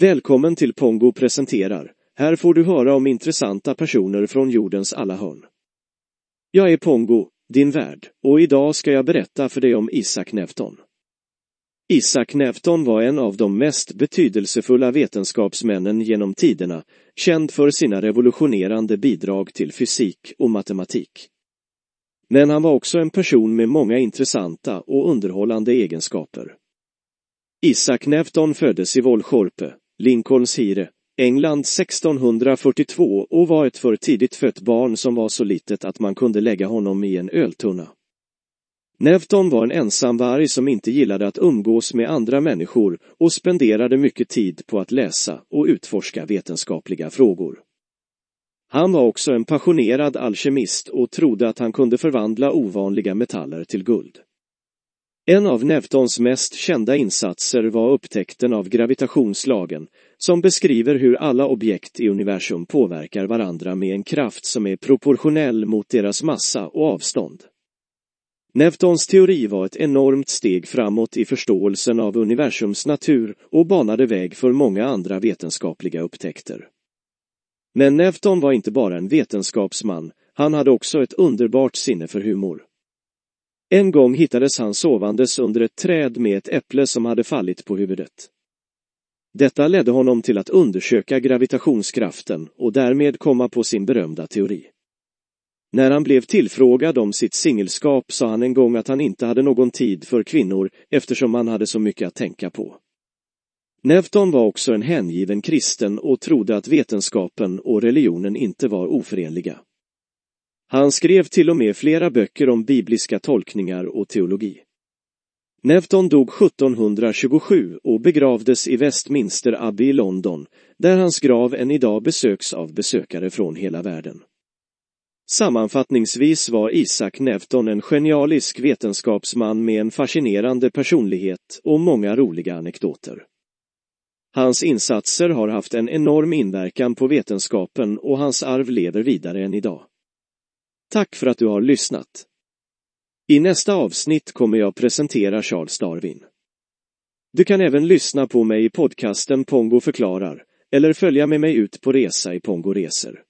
Välkommen till Pongo presenterar. Här får du höra om intressanta personer från jordens alla hörn. Jag är Pongo, din värd, och idag ska jag berätta för dig om Isaac Newton. Isaac Newton var en av de mest betydelsefulla vetenskapsmännen genom tiderna, känd för sina revolutionerande bidrag till fysik och matematik. Men han var också en person med många intressanta och underhållande egenskaper. Isaac Newton föddes i Volchorpe. Lincolns Hire, England 1642 och var ett för tidigt fött barn som var så litet att man kunde lägga honom i en öltunna. Newton var en ensamvarg som inte gillade att umgås med andra människor och spenderade mycket tid på att läsa och utforska vetenskapliga frågor. Han var också en passionerad alkemist och trodde att han kunde förvandla ovanliga metaller till guld. En av Newtons mest kända insatser var upptäckten av gravitationslagen, som beskriver hur alla objekt i universum påverkar varandra med en kraft som är proportionell mot deras massa och avstånd. Newtons teori var ett enormt steg framåt i förståelsen av universums natur och banade väg för många andra vetenskapliga upptäckter. Men Newton var inte bara en vetenskapsman, han hade också ett underbart sinne för humor. En gång hittades han sovandes under ett träd med ett äpple som hade fallit på huvudet. Detta ledde honom till att undersöka gravitationskraften och därmed komma på sin berömda teori. När han blev tillfrågad om sitt singelskap sa han en gång att han inte hade någon tid för kvinnor eftersom han hade så mycket att tänka på. Newton var också en hängiven kristen och trodde att vetenskapen och religionen inte var oförenliga. Han skrev till och med flera böcker om bibliska tolkningar och teologi. Newton dog 1727 och begravdes i Westminster Abbey i London, där hans grav än idag besöks av besökare från hela världen. Sammanfattningsvis var Isaac Newton en genialisk vetenskapsman med en fascinerande personlighet och många roliga anekdoter. Hans insatser har haft en enorm inverkan på vetenskapen och hans arv lever vidare än idag. Tack för att du har lyssnat. I nästa avsnitt kommer jag presentera Charles Darwin. Du kan även lyssna på mig i podcasten Pongo förklarar eller följa med mig ut på resa i Pongo Resor.